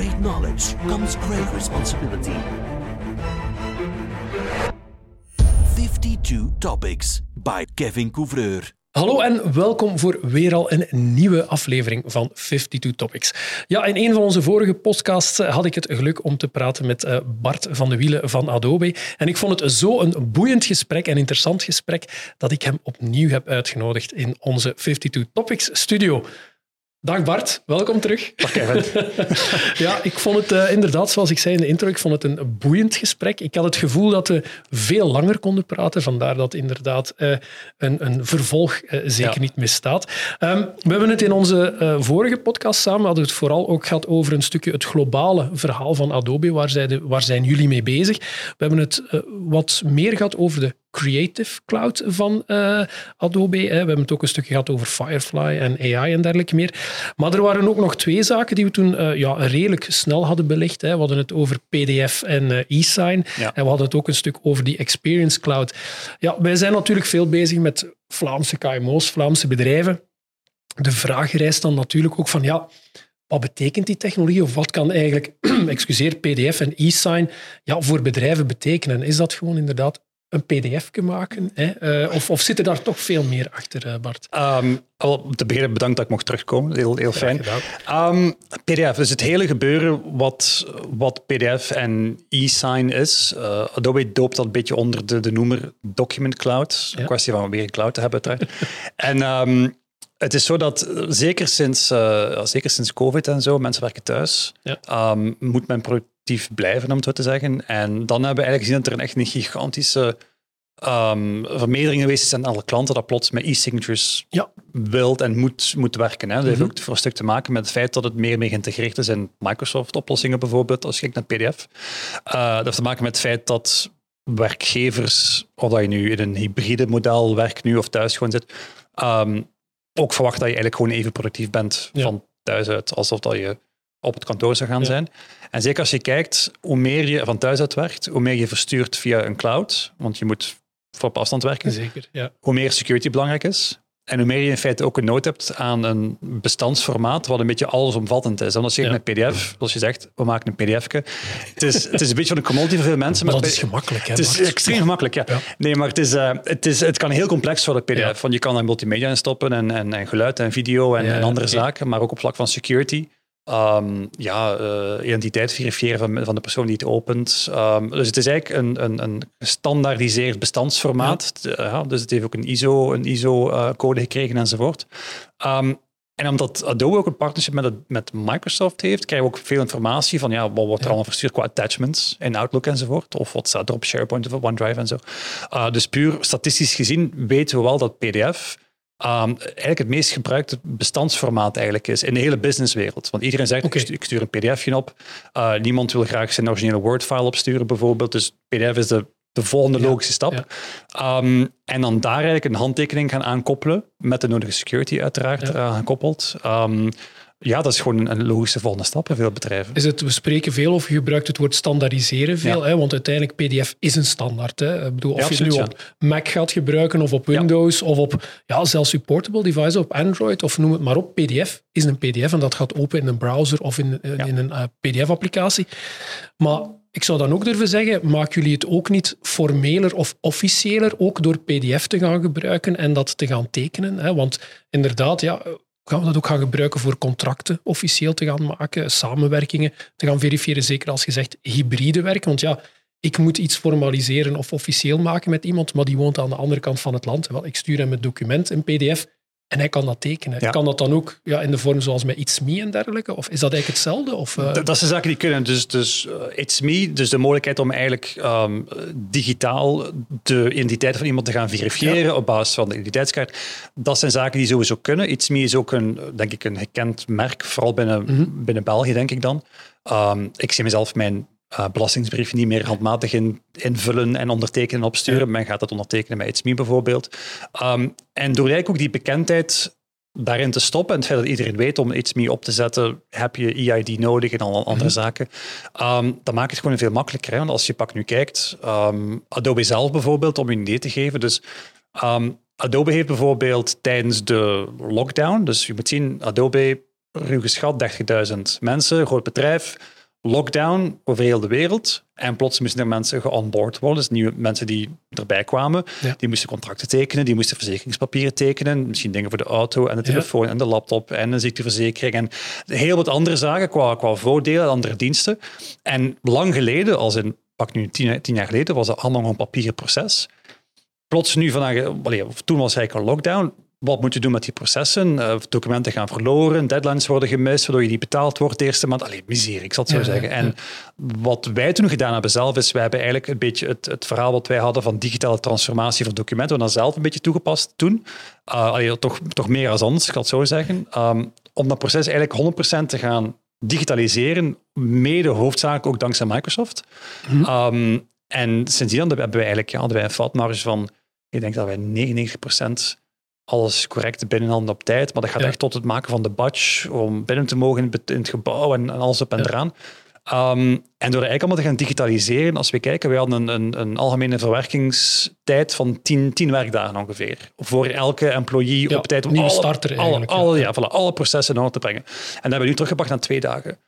great knowledge comes great responsibility. 52 Topics by Kevin Couvreur. Hallo en welkom voor weer al een nieuwe aflevering van 52 Topics. Ja, in een van onze vorige podcasts had ik het geluk om te praten met eh, Bart van de Wielen van Adobe. En ik vond het zo een boeiend gesprek en interessant gesprek dat ik hem opnieuw heb uitgenodigd in onze 52 Topics studio. Dag Bart, welkom terug. Dag Kevin. ja, ik vond het uh, inderdaad, zoals ik zei in de intro, ik vond het een boeiend gesprek. Ik had het gevoel dat we veel langer konden praten, vandaar dat inderdaad uh, een, een, vervolg uh, zeker ja. niet misstaat. Um, we hebben het in onze vorige podcast samen, hadden het vooral ook gehad over een stukje het globale verhaal van Adobe, waar, zij de, waar zijn jullie mee bezig? We hebben het wat meer gehad over de Creative Cloud van uh, Adobe. Hè. We hebben het ook een stukje gehad over Firefly en AI en dergelijke meer. Maar er waren ook nog twee zaken die we toen uh, ja, redelijk snel hadden belicht. Hè. We hadden het over PDF en uh, e-sign. Ja. En we hadden het ook een stuk over die Experience Cloud. Ja, wij zijn natuurlijk veel bezig met Vlaamse KMO's, Vlaamse bedrijven. De vraag rijst dan natuurlijk ook van ja, wat betekent die technologie of wat kan eigenlijk, excuseer, PDF en e-sign ja, voor bedrijven betekenen? Is dat gewoon inderdaad een pdf maken? Hè? Uh, of, of zit er daar toch veel meer achter, uh, Bart? Um, al te beginnen bedankt dat ik mocht terugkomen. Heel, heel fijn. Um, pdf, dus het hele gebeuren wat, wat pdf en e-sign is. Uh, Adobe doopt dat een beetje onder de, de noemer Document Cloud. Een kwestie van weer een cloud te hebben uiteraard. en um, het is zo dat zeker sinds, uh, zeker sinds COVID en zo, mensen werken thuis, ja. um, moet men blijven, om het zo te zeggen. En dan hebben we eigenlijk gezien dat er een echt een gigantische um, vermeerdering geweest is aan alle klanten dat plots met e-signatures ja. wilt en moet, moet werken. Hè. Dat heeft mhm. ook voor een stuk te maken met het feit dat het meer mee geïntegreerd is in Microsoft-oplossingen bijvoorbeeld, als je kijkt naar PDF. Uh, dat heeft te maken met het feit dat werkgevers, of dat je nu in een hybride model werkt nu of thuis gewoon zit, um, ook verwacht dat je eigenlijk gewoon even productief bent van thuis uit, alsof dat je op het kantoor zou gaan zijn. En zeker als je kijkt, hoe meer je van thuis uit werkt, hoe meer je verstuurt via een cloud, want je moet op afstand werken, zeker, ja. hoe meer security belangrijk is. En hoe meer je in feite ook een nood hebt aan een bestandsformaat wat een beetje allesomvattend is. Omdat je ja. met PDF, zoals je zegt, we maken een pdfje. Het is, het is een beetje van een commodity voor veel mensen. Maar, dat is gemakkelijk. Hè, het is extreem gemakkelijk, ja. Nee, maar het, is, uh, het, is, het kan heel complex worden, pdf. Want je kan er multimedia in stoppen en, en, en geluid en video en, en andere zaken. Maar ook op vlak van security. Um, ja, uh, identiteit verifiëren van, van de persoon die het opent. Um, dus het is eigenlijk een, een, een gestandaardiseerd bestandsformaat. Ja. ja. dus het heeft ook een ISO-code een ISO, uh, gekregen enzovoort. Um, en omdat Adobe ook een partnership met, met Microsoft heeft, krijgen we ook veel informatie van ja, wat wordt er ja. allemaal verstuurd qua attachments in Outlook enzovoort. Of wat staat er op SharePoint of OneDrive en zo. Uh, dus puur statistisch gezien weten we wel dat PDF Um, eigenlijk het meest gebruikte bestandsformaat eigenlijk is in de hele businesswereld. Want iedereen zegt, okay. ik stuur een pdfje op. Uh, niemand wil graag zijn originele Word-file opsturen bijvoorbeeld. Dus pdf is de, de volgende logische stap. Ja. Um, en dan daar eigenlijk een handtekening gaan aankoppelen, met de nodige security uiteraard ja. uh, gekoppeld. Um, ja, dat is gewoon een logische volgende stap voor veel bedrijven. Is het, we spreken veel of je gebruikt het woord standaardiseren veel, ja. hè, want uiteindelijk PDF is een standaard. Hè. Ik bedoel, of ja, absoluut, je het nu op Mac gaat gebruiken of op Windows of op ja, zelfs supportable devices op Android of noem het maar op. PDF is een PDF en dat gaat open in een browser of in, in een uh, PDF-applicatie. Maar ik zou dan ook durven zeggen, maken jullie het ook niet formeler of officiëler ook door PDF te gaan gebruiken en dat te gaan tekenen? Hè? Want inderdaad, ja, gaan we dat ook gaan gebruiken voor contracten officieel te gaan maken, samenwerkingen te gaan verifiëren, zeker als je zegt hybride werken. Want ja, ik moet iets formaliseren of officieel maken met iemand, maar die woont aan de andere kant van het land. Wel, ik stuur hem het document, een pdf, en hij kan dat tekenen. Ja. Kan dat dan ook ja, in de vorm zoals met It's Me en dergelijke? Of is dat eigenlijk hetzelfde? Of, uh... dat, dat zijn zaken die kunnen. Dus, dus uh, It's Me, dus de mogelijkheid om eigenlijk um, digitaal de identiteit van iemand te gaan verifiëren ja. op basis van de identiteitskaart. Dat zijn zaken die sowieso kunnen. It's Me is ook een, denk ik, een gekend merk, vooral binnen, mm -hmm. binnen België, denk ik dan. Um, ik zie mezelf mijn uh, belastingsbrief niet meer handmatig in, invullen en ondertekenen en opsturen. Ja. Men gaat dat ondertekenen met It's Me bijvoorbeeld. Um, en door eigenlijk ook die bekendheid daarin te stoppen en het feit dat iedereen weet om It's Me op te zetten, heb je EID nodig en al andere mm -hmm. zaken. Um, dat maakt het gewoon veel makkelijker. Hè? Want als je pak nu kijkt, um, Adobe zelf bijvoorbeeld, om je een idee te geven. Dus Adobe heeft bijvoorbeeld tijdens de lockdown, dus je moet zien, Adobe ruw geschat 30.000 mensen, groot bedrijf, lockdown over heel de wereld. En plots moesten er mensen geonboard worden, dus nieuwe mensen die erbij kwamen. Ja. Die moesten contracten tekenen, die moesten verzekeringspapieren tekenen, misschien dingen voor de auto en de telefoon en de laptop en een ziekteverzekering en heel wat andere zaken qua, qua voordelen en andere diensten. En lang geleden, als in pak nu tien, tien jaar geleden, was dat allemaal nog een papieren proces. Plots nu vandaag, of toen was eigenlijk een lockdown. Wat moet je doen met die processen? Uh, documenten gaan verloren, deadlines worden gemist, waardoor je niet betaald wordt de eerste maand. Allee, miserie, ik zal het zo Ja, zeggen. ja, En wat wij toen gedaan hebben zelf, is wij hebben eigenlijk een beetje het, het verhaal wat wij hadden van digitale transformatie van documenten, we dan zelf een beetje toegepast toen. Uh, allee, toch, toch meer als anders, ik zal het zo zeggen. Um, om dat proces eigenlijk 100% te gaan digitaliseren, mede hoofdzakelijk ook dankzij Microsoft. Mhm. Um, en sindsdien hebben wij eigenlijk, ja, hadden wij een foutmarge van, ik denk dat wij 99% alles correct binnenhalen op tijd. Maar dat gaat Ja. echt tot het maken van de badge, om binnen te mogen in het- in het gebouw en, en alles op en Ja. eraan. Um, en door dat eigenlijk allemaal te gaan digitaliseren, als we kijken, wij hadden een, een, een algemene verwerkingstijd van 10, 10 werkdagen ongeveer. Voor elke employee Ja, op tijd om alle, starter alle, alle, ja, voilà, alle processen in orde te brengen. En dat hebben we nu teruggebracht naar twee dagen.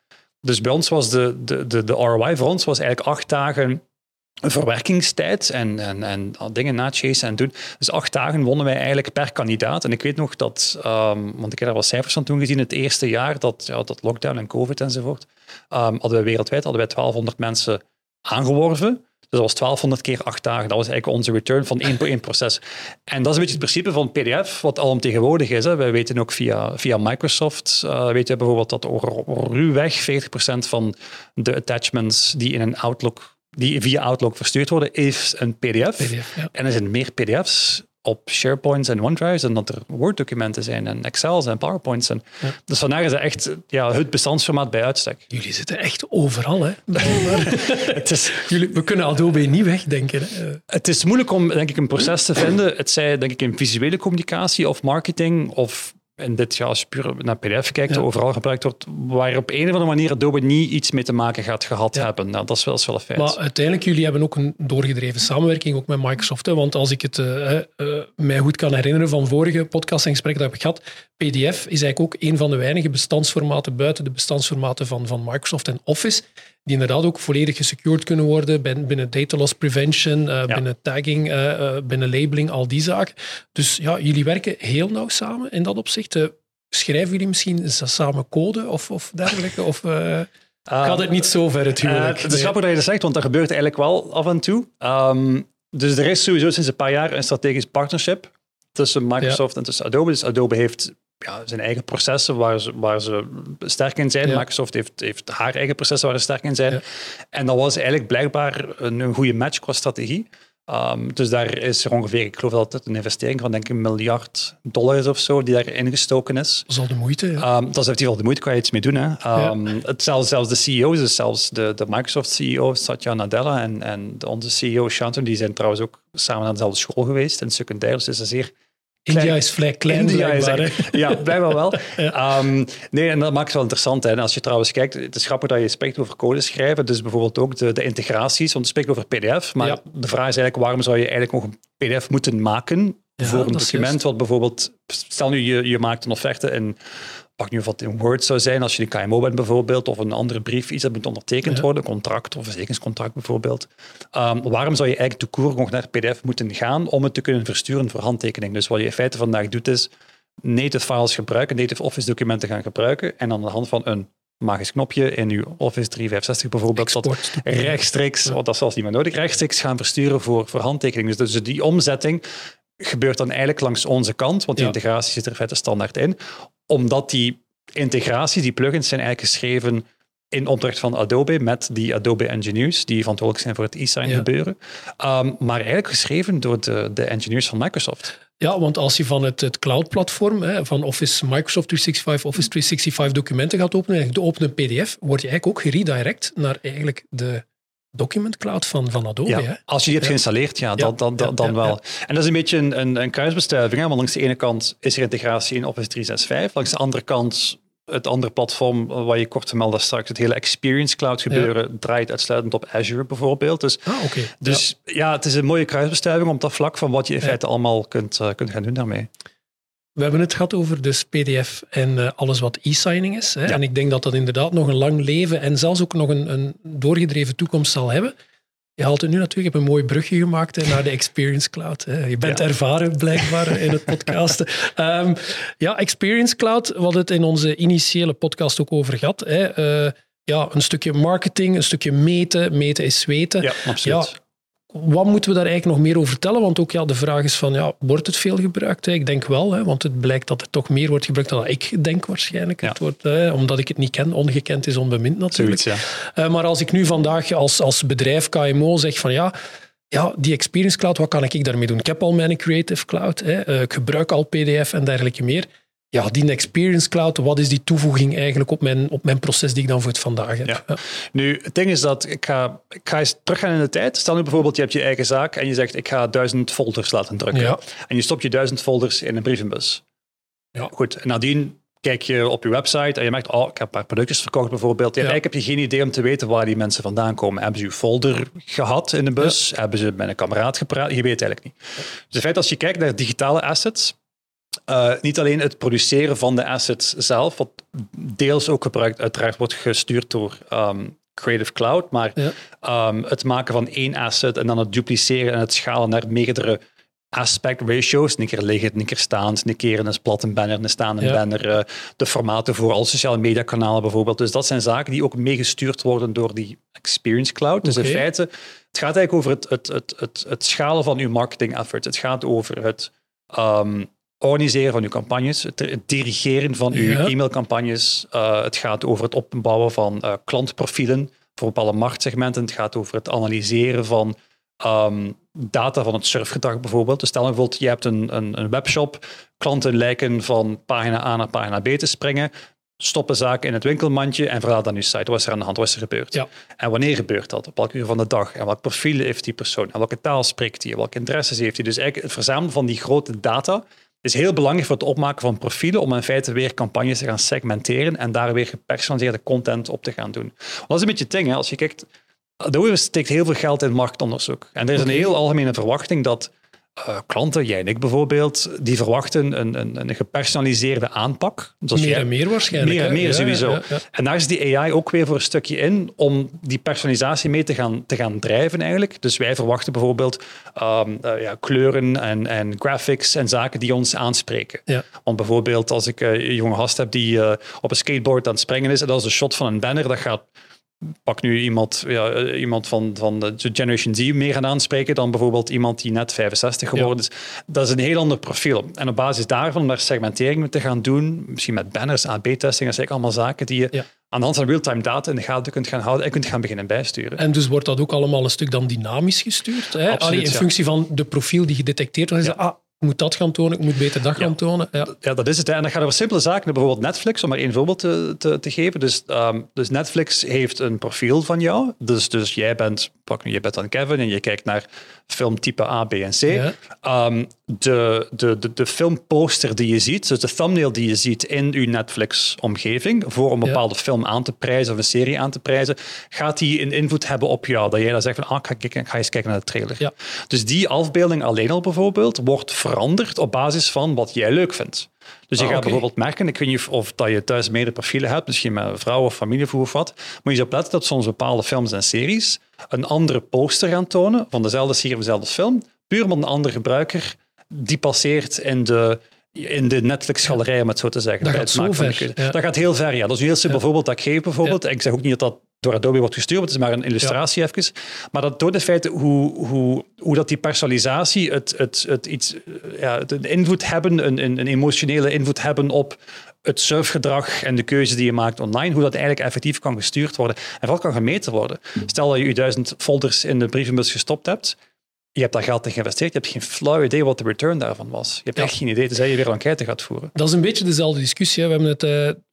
Dus bij ons was de, de, de, de ROI voor ons was eigenlijk acht dagen verwerkingstijd en, en, en dingen nachasen en doen. Dus acht dagen wonnen wij eigenlijk per kandidaat. En ik weet nog dat, um, want ik heb daar wel cijfers van toen gezien, het eerste jaar dat, ja, dat lockdown en covid enzovoort, um, hadden wij wereldwijd hadden wij 1200 mensen aangeworven. Dus dat was 1200 keer acht dagen. Dat was eigenlijk onze return van één, één proces. En dat is een beetje het principe van PDF, wat alomtegenwoordig is. Hè. Wij weten ook via, via Microsoft, uh, weten we bijvoorbeeld dat ruwweg 40% van de attachments die in een Outlook die via Outlook verstuurd worden, is een PDF. PDF, ja. En er zijn meer PDF's op SharePoints en OneDrives dan dat er Word-documenten zijn en Excels en PowerPoints. En Ja. Dus vandaag is dat echt ja, het bestandsformaat bij uitstek. Jullie zitten echt overal, hè? Het is, Jullie, we kunnen Adobe niet wegdenken. Hè? het is moeilijk om denk ik, een proces te vinden. Het zij denk ik in visuele communicatie of marketing of in dit ja, als je puur naar PDF kijkt, Ja. overal gebruikt wordt, waar op een of andere manier Adobe niet iets mee te maken gaat gehad Ja. hebben. Nou, dat, is wel, is wel een feit. Maar uiteindelijk, jullie hebben ook een doorgedreven samenwerking ook met Microsoft. Hè? Want als ik het eh, eh, mij goed kan herinneren van vorige podcasts en gesprekken dat ik heb gehad, PDF is eigenlijk ook een van de weinige bestandsformaten buiten de bestandsformaten van, van Microsoft en Office, die inderdaad ook volledig gesecured kunnen worden bin- binnen data loss prevention, eh, binnen tagging, eh, eh, binnen labeling, al die zaken. Dus ja, jullie werken heel nauw samen in dat opzicht. Eh, schrijven jullie misschien samen code of, of dergelijke? Of eh, gaat het niet zo ver, het huwelijk? Uh, het is grappig dat je dat zegt, want dat gebeurt eigenlijk wel af en toe. Um, dus er is sowieso sinds een paar jaar een strategisch partnership tussen Microsoft en tussen Adobe. Dus Adobe heeft ja, zijn eigen processen waar ze, waar ze sterk in zijn. Ja. Microsoft heeft, heeft haar eigen processen waar ze sterk in zijn. Ja. En dat was eigenlijk blijkbaar een, een goede match qua strategie. Um, dus daar is er ongeveer, ik geloof dat het een investering van denk ik een miljard dollar is of zo, die daarin gestoken is. Dat is al de moeite. ja. Um, dat is effectief wel de moeite, kan je iets mee doen. Hè? Um, het, zelfs, zelfs de CEO's, dus zelfs de, de Microsoft-CEO Satya Nadella en, en onze CEO Shantanu, die zijn trouwens ook samen naar dezelfde school geweest in secundair, dus is een zeer India is vrij klein, India is echt- ja, blijkbaar wel. Um, nee, en dat maakt het wel interessant. Hè. En als je trouwens kijkt, het is grappig dat je spreekt over code schrijven, dus bijvoorbeeld ook de, de integraties, want spreken over PDF, maar Ja. de vraag is eigenlijk, waarom zou je eigenlijk nog een PDF moeten maken voor een document wat bijvoorbeeld, stel nu je, je maakt een offerte in, pak nu wat in Word zou zijn, als je een KMO bent bijvoorbeeld, of een andere brief, iets dat moet ondertekend Ja. worden, een contract of verzekeringscontract bijvoorbeeld. Um, waarom zou je eigenlijk de koer nog naar PDF moeten gaan om het te kunnen versturen voor handtekening? Dus wat je in feite vandaag doet is native files gebruiken, native Office documenten gaan gebruiken en aan de hand van een magisch knopje in je Office 365 bijvoorbeeld dat rechtstreeks, oh, dat is zelfs niet meer nodig, rechtstreeks gaan versturen voor, voor handtekening. Dus, dus die omzetting gebeurt dan eigenlijk langs onze kant, want die Ja. integratie zit er feite standaard in, omdat die integraties, die plugins zijn eigenlijk geschreven in opdracht van Adobe met die Adobe engineers die verantwoordelijk zijn voor het e-sign Ja. gebeuren, Um, maar eigenlijk geschreven door de, de engineers van Microsoft. Ja, want als je van het, het cloud-platform van Office Microsoft 365, Office 365 documenten gaat openen, en je opent een PDF, word je eigenlijk ook geredirect naar eigenlijk de document cloud van, van Adobe. Ja, Hè? als je die hebt Ja. geïnstalleerd, ja, dan, dan, dan, wel. En dat is een beetje een, een, een kruisbestuiving. Hè? Want langs de ene kant is er integratie in Office 365. Langs de andere kant het andere platform, eh, waar je kort vermeldde straks, het hele Experience Cloud gebeuren, draait uitsluitend op Azure bijvoorbeeld. Dus, Ah, dus ja. het is een mooie kruisbestuiving op dat vlak van wat je in Ja. feite allemaal kunt, eh, kunt gaan doen daarmee. We hebben het gehad over dus PDF en uh, alles wat e-signing is. Hè? Ja. En ik denk dat dat inderdaad nog een lang leven en zelfs ook nog een, een doorgedreven toekomst zal hebben. Je haalt het nu natuurlijk, je hebt een mooi brugje gemaakt hè, naar de Experience Cloud. Hè. Je bent Ja. ervaren blijkbaar in het podcasten. Ehm, ja, Experience Cloud, we hadden het in onze initiële podcast ook over gehad. Hè. Eh, ja, een stukje marketing, een stukje meten. Meten is zweten. Ja, absoluut. Ja, wat moeten we daar eigenlijk nog meer over vertellen? Want ook ja, de vraag is van, ja, wordt het veel gebruikt? Ik denk wel, hè, want het blijkt dat er toch meer wordt gebruikt dan ik denk waarschijnlijk. Ja. Het wordt, hè, omdat ik het niet ken. Ongekend is onbemind natuurlijk. Zoiets, ja. Eh, maar als ik nu vandaag als, als bedrijf KMO zeg van ja, ja, die Experience Cloud, wat kan ik daarmee doen? Ik heb al mijn Creative Cloud, hè, eh, ik gebruik al PDF en dergelijke meer. Ja, die Experience Cloud, wat is die toevoeging eigenlijk op mijn, op mijn proces die ik dan voor het vandaag heb? Ja. Ja. Nu, het ding is dat ik ga, ik ga eens teruggaan in de tijd. Stel nu bijvoorbeeld, je hebt je eigen zaak en je zegt, ik ga duizend folders laten drukken. Ja. En je stopt je duizend folders in een brievenbus. Ja. Goed, en nadien kijk je op je website en je merkt, oh, ik heb een paar productjes verkocht bijvoorbeeld. Ja. Eigenlijk heb je geen idee om te weten waar die mensen vandaan komen. Hebben ze je folder gehad in de bus? Hebben ze met een kameraad gepraat? Je weet het eigenlijk niet. Dus het feit als je kijkt naar digitale assets, eh, niet alleen het produceren van de assets zelf, wat deels ook gebruikt, uiteraard wordt gestuurd door ehm, Creative Cloud, maar Ja. ehm, het maken van één asset en dan het dupliceren en het schalen naar meerdere aspect ratios. Een keer liggend, een keer staand, een keer een platte banner, een staande Ja. banner, eh, de formaten voor alle sociale media kanalen bijvoorbeeld. Dus dat zijn zaken die ook meegestuurd worden door die Experience Cloud. Dus in feite, het gaat eigenlijk over het, het, het, het, het schalen van uw marketing efforts. Het gaat over het ehm, organiseren van uw campagnes, het, dirigeren van uw Ja. e-mailcampagnes. Eh, het gaat over het opbouwen van eh, klantprofielen voor bepaalde marktsegmenten. Het gaat over het analyseren van ehm, data van het surfgedrag bijvoorbeeld. Dus stel bijvoorbeeld, je hebt een, een, een webshop, klanten lijken van pagina A naar pagina B te springen, stoppen zaken in het winkelmandje en verlaat dan uw site. Wat is er aan de hand? Wat is er gebeurd? Ja. En wanneer gebeurt dat? Op welk uur van de dag? En welk profiel heeft die persoon? En welke taal spreekt hij? Welke interesses heeft hij? Dus eigenlijk het verzamelen van die grote data is heel belangrijk voor het opmaken van profielen om in feite weer campagnes te gaan segmenteren en daar weer gepersonaliseerde content op te gaan doen. Want dat is een beetje het ding. Hè? Als je kijkt, Adobe steekt heel veel geld in marktonderzoek. En er is een heel algemene verwachting dat eh, klanten, jij en ik bijvoorbeeld, die verwachten een, een, een gepersonaliseerde aanpak. Dus Meer jij- en meer waarschijnlijk. meer en meer Ja, sowieso. ja, ja. En daar is die AI ook weer voor een stukje in om die personalisatie mee te gaan, te gaan drijven eigenlijk. Dus wij verwachten bijvoorbeeld ehm, eh, ja, kleuren en, en graphics en zaken die ons aanspreken. Want bijvoorbeeld als ik eh, een jonge gast heb die op een skateboard aan het springen is en dat is een shot van een banner, dat gaat pak nu iemand, ja, eh, iemand van, van de Generation Z meer gaan aanspreken dan bijvoorbeeld iemand die net 65 geworden is. Dat is een heel ander profiel. En op basis daarvan naar segmentering te gaan doen, misschien met banners, AB-testing, dat zijn allemaal zaken die je Ja. aan de hand van real-time data in de gaten kunt gaan houden en kunt gaan beginnen bijsturen. En dus wordt dat ook allemaal een stuk dan dynamisch gestuurd? Hè? Absoluut, Allee, in functie van de profiel die gedetecteerd wordt. Ja. Ah, ik moet dat gaan tonen, ik moet beter dat Ja. gaan tonen. Ja. Ja, dat is het. hè. En dat gaat over simpele zaken. Bijvoorbeeld Netflix, om maar één voorbeeld te, te, te geven. Dus, ehm, dus Netflix heeft een profiel van jou. Dus, dus jij bent, pak nu, jij bent dan Kevin en je kijkt naar filmtype A, B en C. Ja. Ehm, de, de, de, de filmposter die je ziet, dus de thumbnail die je ziet in uw Netflix-omgeving, voor een Ja. bepaalde film aan te prijzen of een serie aan te prijzen, gaat die een invloed hebben op jou. Dat jij dan zegt van, ah, ik ga, ik ga eens kijken naar de trailer. Ja. Dus die afbeelding alleen al bijvoorbeeld wordt veranderd op basis van wat jij leuk vindt. Dus je Ah, gaat bijvoorbeeld merken, ik weet niet of, of dat je thuis meerdere profielen hebt, misschien met vrouw of familievoer of wat, maar je zou opletten dat soms bepaalde films en series een andere poster gaan tonen van dezelfde serie of dezelfde film, puur omdat een andere gebruiker die passeert in de, in de Netflix-galerij, om het zo te zeggen. Dat gaat zo van de ver, ja. Dat gaat heel ver, ja. Dat is een heel simpel voorbeeld dat ik geef, bijvoorbeeld. Ik zeg ook niet dat dat door Adobe wordt gestuurd, het is maar een illustratie even. Maar dat door de feite hoe, hoe, hoe dat die personalisatie het, het, het iets, ja, het een invloed hebben, een, een, een emotionele invloed hebben op het surfgedrag en de keuze die je maakt online, hoe dat eigenlijk effectief kan gestuurd worden en vooral kan gemeten worden. Stel dat je je duizend folders in de brievenbus gestopt hebt, je hebt daar geld in geïnvesteerd, je hebt geen flauw idee wat de return daarvan was. Je hebt Ja. echt geen idee, tenzij je weer een enquête gaat voeren. Dat is een beetje dezelfde discussie. Hè. We hebben het,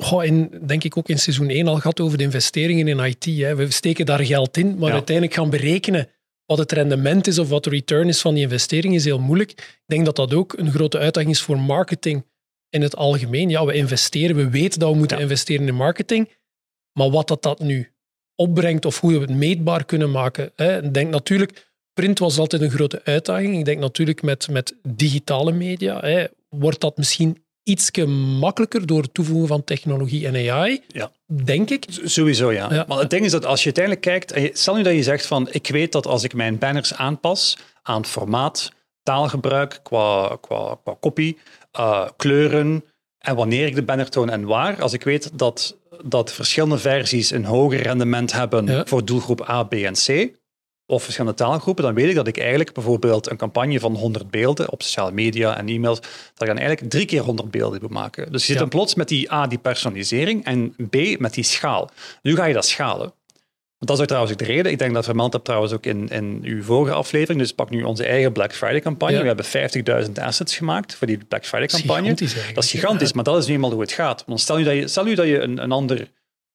eh, in, denk ik, ook in seizoen 1 al gehad over de investeringen in IT. Hè. We steken daar geld in, maar Ja. uiteindelijk gaan berekenen wat het rendement is of wat de return is van die investering is heel moeilijk. Ik denk dat dat ook een grote uitdaging is voor marketing in het algemeen. Ja, we investeren, we weten dat we moeten Ja. investeren in marketing, maar wat dat, dat nu opbrengt of hoe we het meetbaar kunnen maken. Hè. Ik denk natuurlijk, print was altijd een grote uitdaging. Ik denk natuurlijk met, met digitale media hè, wordt dat misschien iets makkelijker door het toevoegen van technologie en AI, Ja. denk ik. Sowieso, ja. Ja. Maar het ding is dat als je uiteindelijk kijkt, stel nu dat je zegt van, ik weet dat als ik mijn banners aanpas aan het formaat, taalgebruik, qua, qua, qua kopie, eh, kleuren en wanneer ik de banner toon en waar, als ik weet dat, dat verschillende versies een hoger rendement hebben Ja. voor doelgroep A, B en C, of verschillende taalgroepen, dan weet ik dat ik eigenlijk bijvoorbeeld een campagne van 100 beelden op sociale media en e-mails, dat ik dan eigenlijk drie keer 100 beelden moet maken. Dus je zit Ja. dan plots met die A, die personalisering, en B, met die schaal. Nu ga je dat schalen. Dat is ook trouwens ook de reden. Ik denk dat vermeld heb trouwens ook in, in uw vorige aflevering. Dus pak nu onze eigen Black Friday campagne. Ja. We hebben 50.000 assets gemaakt voor die Black Friday Dat is campagne. gigantisch. Dat is gigantisch, maar dat is nu eenmaal hoe het gaat. Want stel nu dat je, stel nu dat je een, een ander...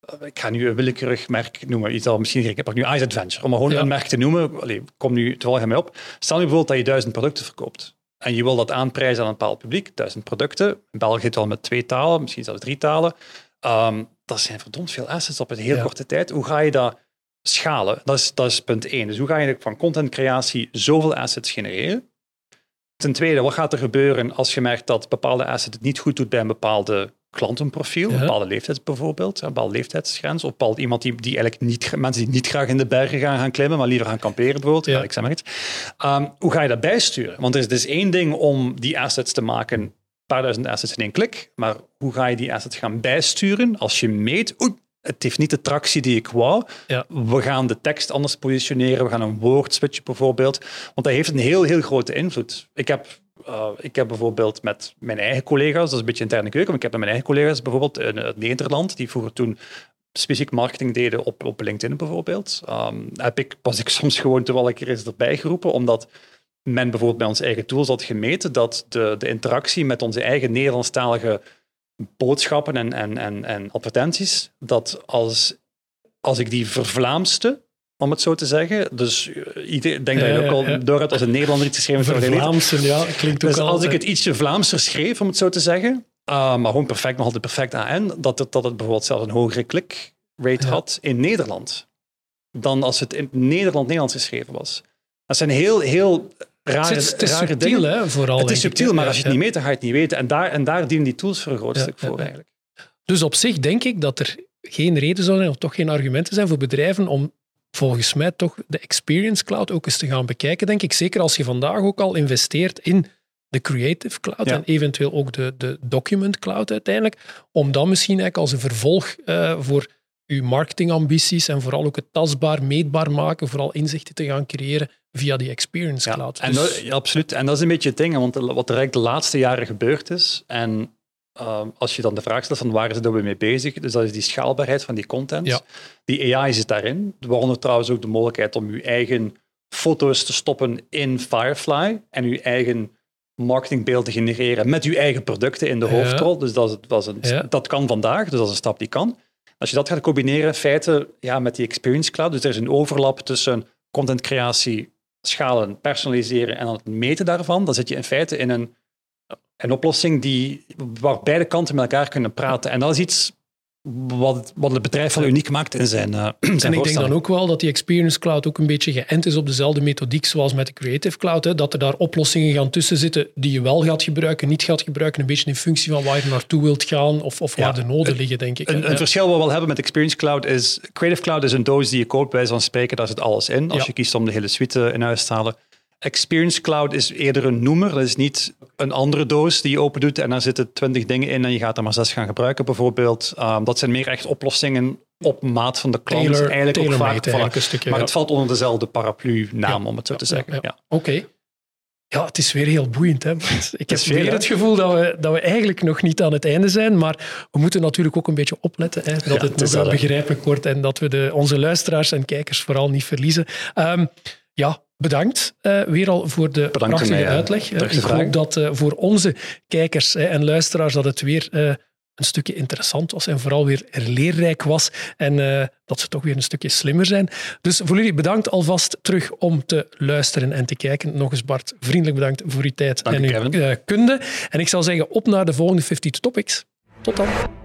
eh, Ik ga nu een willekeurig merk noemen. Iets dat misschien, ik heb nu Ice Adventure. Om maar gewoon Ja. een merk te noemen. Allee, kom nu toevallig mij op. Stel nu bijvoorbeeld dat je duizend producten verkoopt. En je wil dat aanprijzen aan een bepaald publiek. Duizend producten. In België al met twee talen, misschien zelfs drie talen. Ehm, dat zijn verdomd veel assets op een heel Ja. korte tijd. Hoe ga je dat schalen? Dat is, dat is punt één. Dus hoe ga je van contentcreatie zoveel assets genereren? Ten tweede, wat gaat er gebeuren als je merkt dat bepaalde asset het niet goed doet bij een bepaalde klantenprofiel, Ja. een bepaalde leeftijd bijvoorbeeld, een bepaalde leeftijdsgrens, of bepaald iemand die, die eigenlijk niet, mensen die niet graag in de bergen gaan, gaan klimmen, maar liever gaan kamperen bijvoorbeeld, Ja. ik zeg maar iets. Ehm, hoe ga je dat bijsturen? Want er is dus één ding om die assets te maken, een paar duizend assets in één klik, maar hoe ga je die assets gaan bijsturen als je meet, oei, het heeft niet de tractie die ik wou, Ja. we gaan de tekst anders positioneren, we gaan een woord switchen bijvoorbeeld, want dat heeft een heel, heel grote invloed. Ik heb, eh, ik heb bijvoorbeeld met mijn eigen collega's, dat is een beetje interne keuken, maar ik heb met mijn eigen collega's bijvoorbeeld in het Nederland, die vroeger toen specifiek marketing deden op, op LinkedIn bijvoorbeeld, ehm, heb ik, was ik soms gewoon terwijl ik er eens erbij geroepen, omdat men bijvoorbeeld bij onze eigen tools had gemeten dat de, de interactie met onze eigen Nederlandstalige boodschappen en, en, en, en advertenties, dat als, als ik die vervlaamste, om het zo te zeggen, dus eh, ik denk dat je ook al door hebt als een Nederlander iets geschreven Nederland. Vlaamsen, ja, klinkt ook Dus al... als ik het ietsje Vlaamser schreef, om het zo te zeggen, uh, maar gewoon perfect, nog altijd perfect AN, dat het, dat het bijvoorbeeld zelfs een hogere click-rate Ja. had in Nederland dan als het in Nederland-Nederlands geschreven was. Dat zijn heel, heel rare, Het is, het is rare subtiel, dingen. hè, vooral. Het is ik, subtiel, maar als je het ja. niet meet, dan ga je het niet weten. En daar, en daar dienen die tools voor een groot Ja, stuk voor eigenlijk. Dus op zich denk ik dat er geen reden zou zijn, of toch geen argumenten zijn voor bedrijven om volgens mij toch de Experience Cloud ook eens te gaan bekijken, denk ik. Zeker als je vandaag ook al investeert in de Creative Cloud Ja. en eventueel ook de, de Document Cloud uiteindelijk, om dan misschien eigenlijk als een vervolg eh, voor uw marketingambities en vooral ook het tastbaar, meetbaar maken, vooral inzichten te gaan creëren via die Experience Ja, Cloud. en Dus- dat, ja, absoluut. En dat is een beetje het ding, want wat er eigenlijk de laatste jaren gebeurd is, en ehm, als je dan de vraag stelt van waar is we mee bezig, dus dat is die schaalbaarheid van die content. Ja. Die AI zit daarin, waaronder trouwens ook de mogelijkheid om je eigen foto's te stoppen in Firefly en je eigen marketingbeeld te genereren met je eigen producten in de Ja. hoofdrol. Dus dat, is, dat, is een, Ja. dat kan vandaag, dus dat is een stap die kan. Als je dat gaat combineren, in feite ja, met die Experience Cloud, dus er is een overlap tussen contentcreatie, schalen, personaliseren en dan het meten daarvan, dan zit je in feite in een, een oplossing die, waar beide kanten met elkaar kunnen praten. En dat is iets wat, wat het bedrijf wel uniek maakt in zijn, eh zijn En ik denk dan ook wel dat die Experience Cloud ook een beetje geënt is op dezelfde methodiek zoals met de Creative Cloud. Hè, dat er daar oplossingen gaan tussen zitten die je wel gaat gebruiken, niet gaat gebruiken, een beetje in functie van waar je naartoe wilt gaan of, of waar de noden liggen, denk ik. Een, verschil wat we wel hebben met Experience Cloud is, Creative Cloud is een doos die je koopt, bij van spreken, daar zit alles in. Als Ja. je kiest om de hele suite in huis te halen. Experience Cloud is eerder een noemer, dat is niet een andere doos die je open doet en daar zitten twintig dingen in en je gaat er maar zes gaan gebruiken bijvoorbeeld. Um, dat zijn meer echt oplossingen op maat van de klant. Tailor- eigenlijk ook vaak, eigenlijk een stukje, maar ja. het valt onder dezelfde paraplu-naam, Ja. om het zo te Ja, zeggen. ja. Oké. Ja, het is weer heel boeiend. Hè? Ik heb weer het gevoel dat we, dat we eigenlijk nog niet aan het einde zijn, maar we moeten natuurlijk ook een beetje opletten hè, dat het wel dat, hè. begrijpelijk wordt en dat we de, onze luisteraars en kijkers vooral niet verliezen. Ehm, ja, bedankt eh, weer al voor de Bedankt prachtige mij, eh, uitleg. Eh, ik hoop dat voor onze kijkers en luisteraars dat het weer een stukje interessant was en vooral weer leerrijk was en dat ze toch weer een stukje slimmer zijn. Dus voor jullie bedankt alvast terug om te luisteren en te kijken. Nog eens Bart, vriendelijk bedankt voor uw tijd Dank en uw kunde. En ik zal zeggen, op naar de volgende 50 Topics. Tot dan.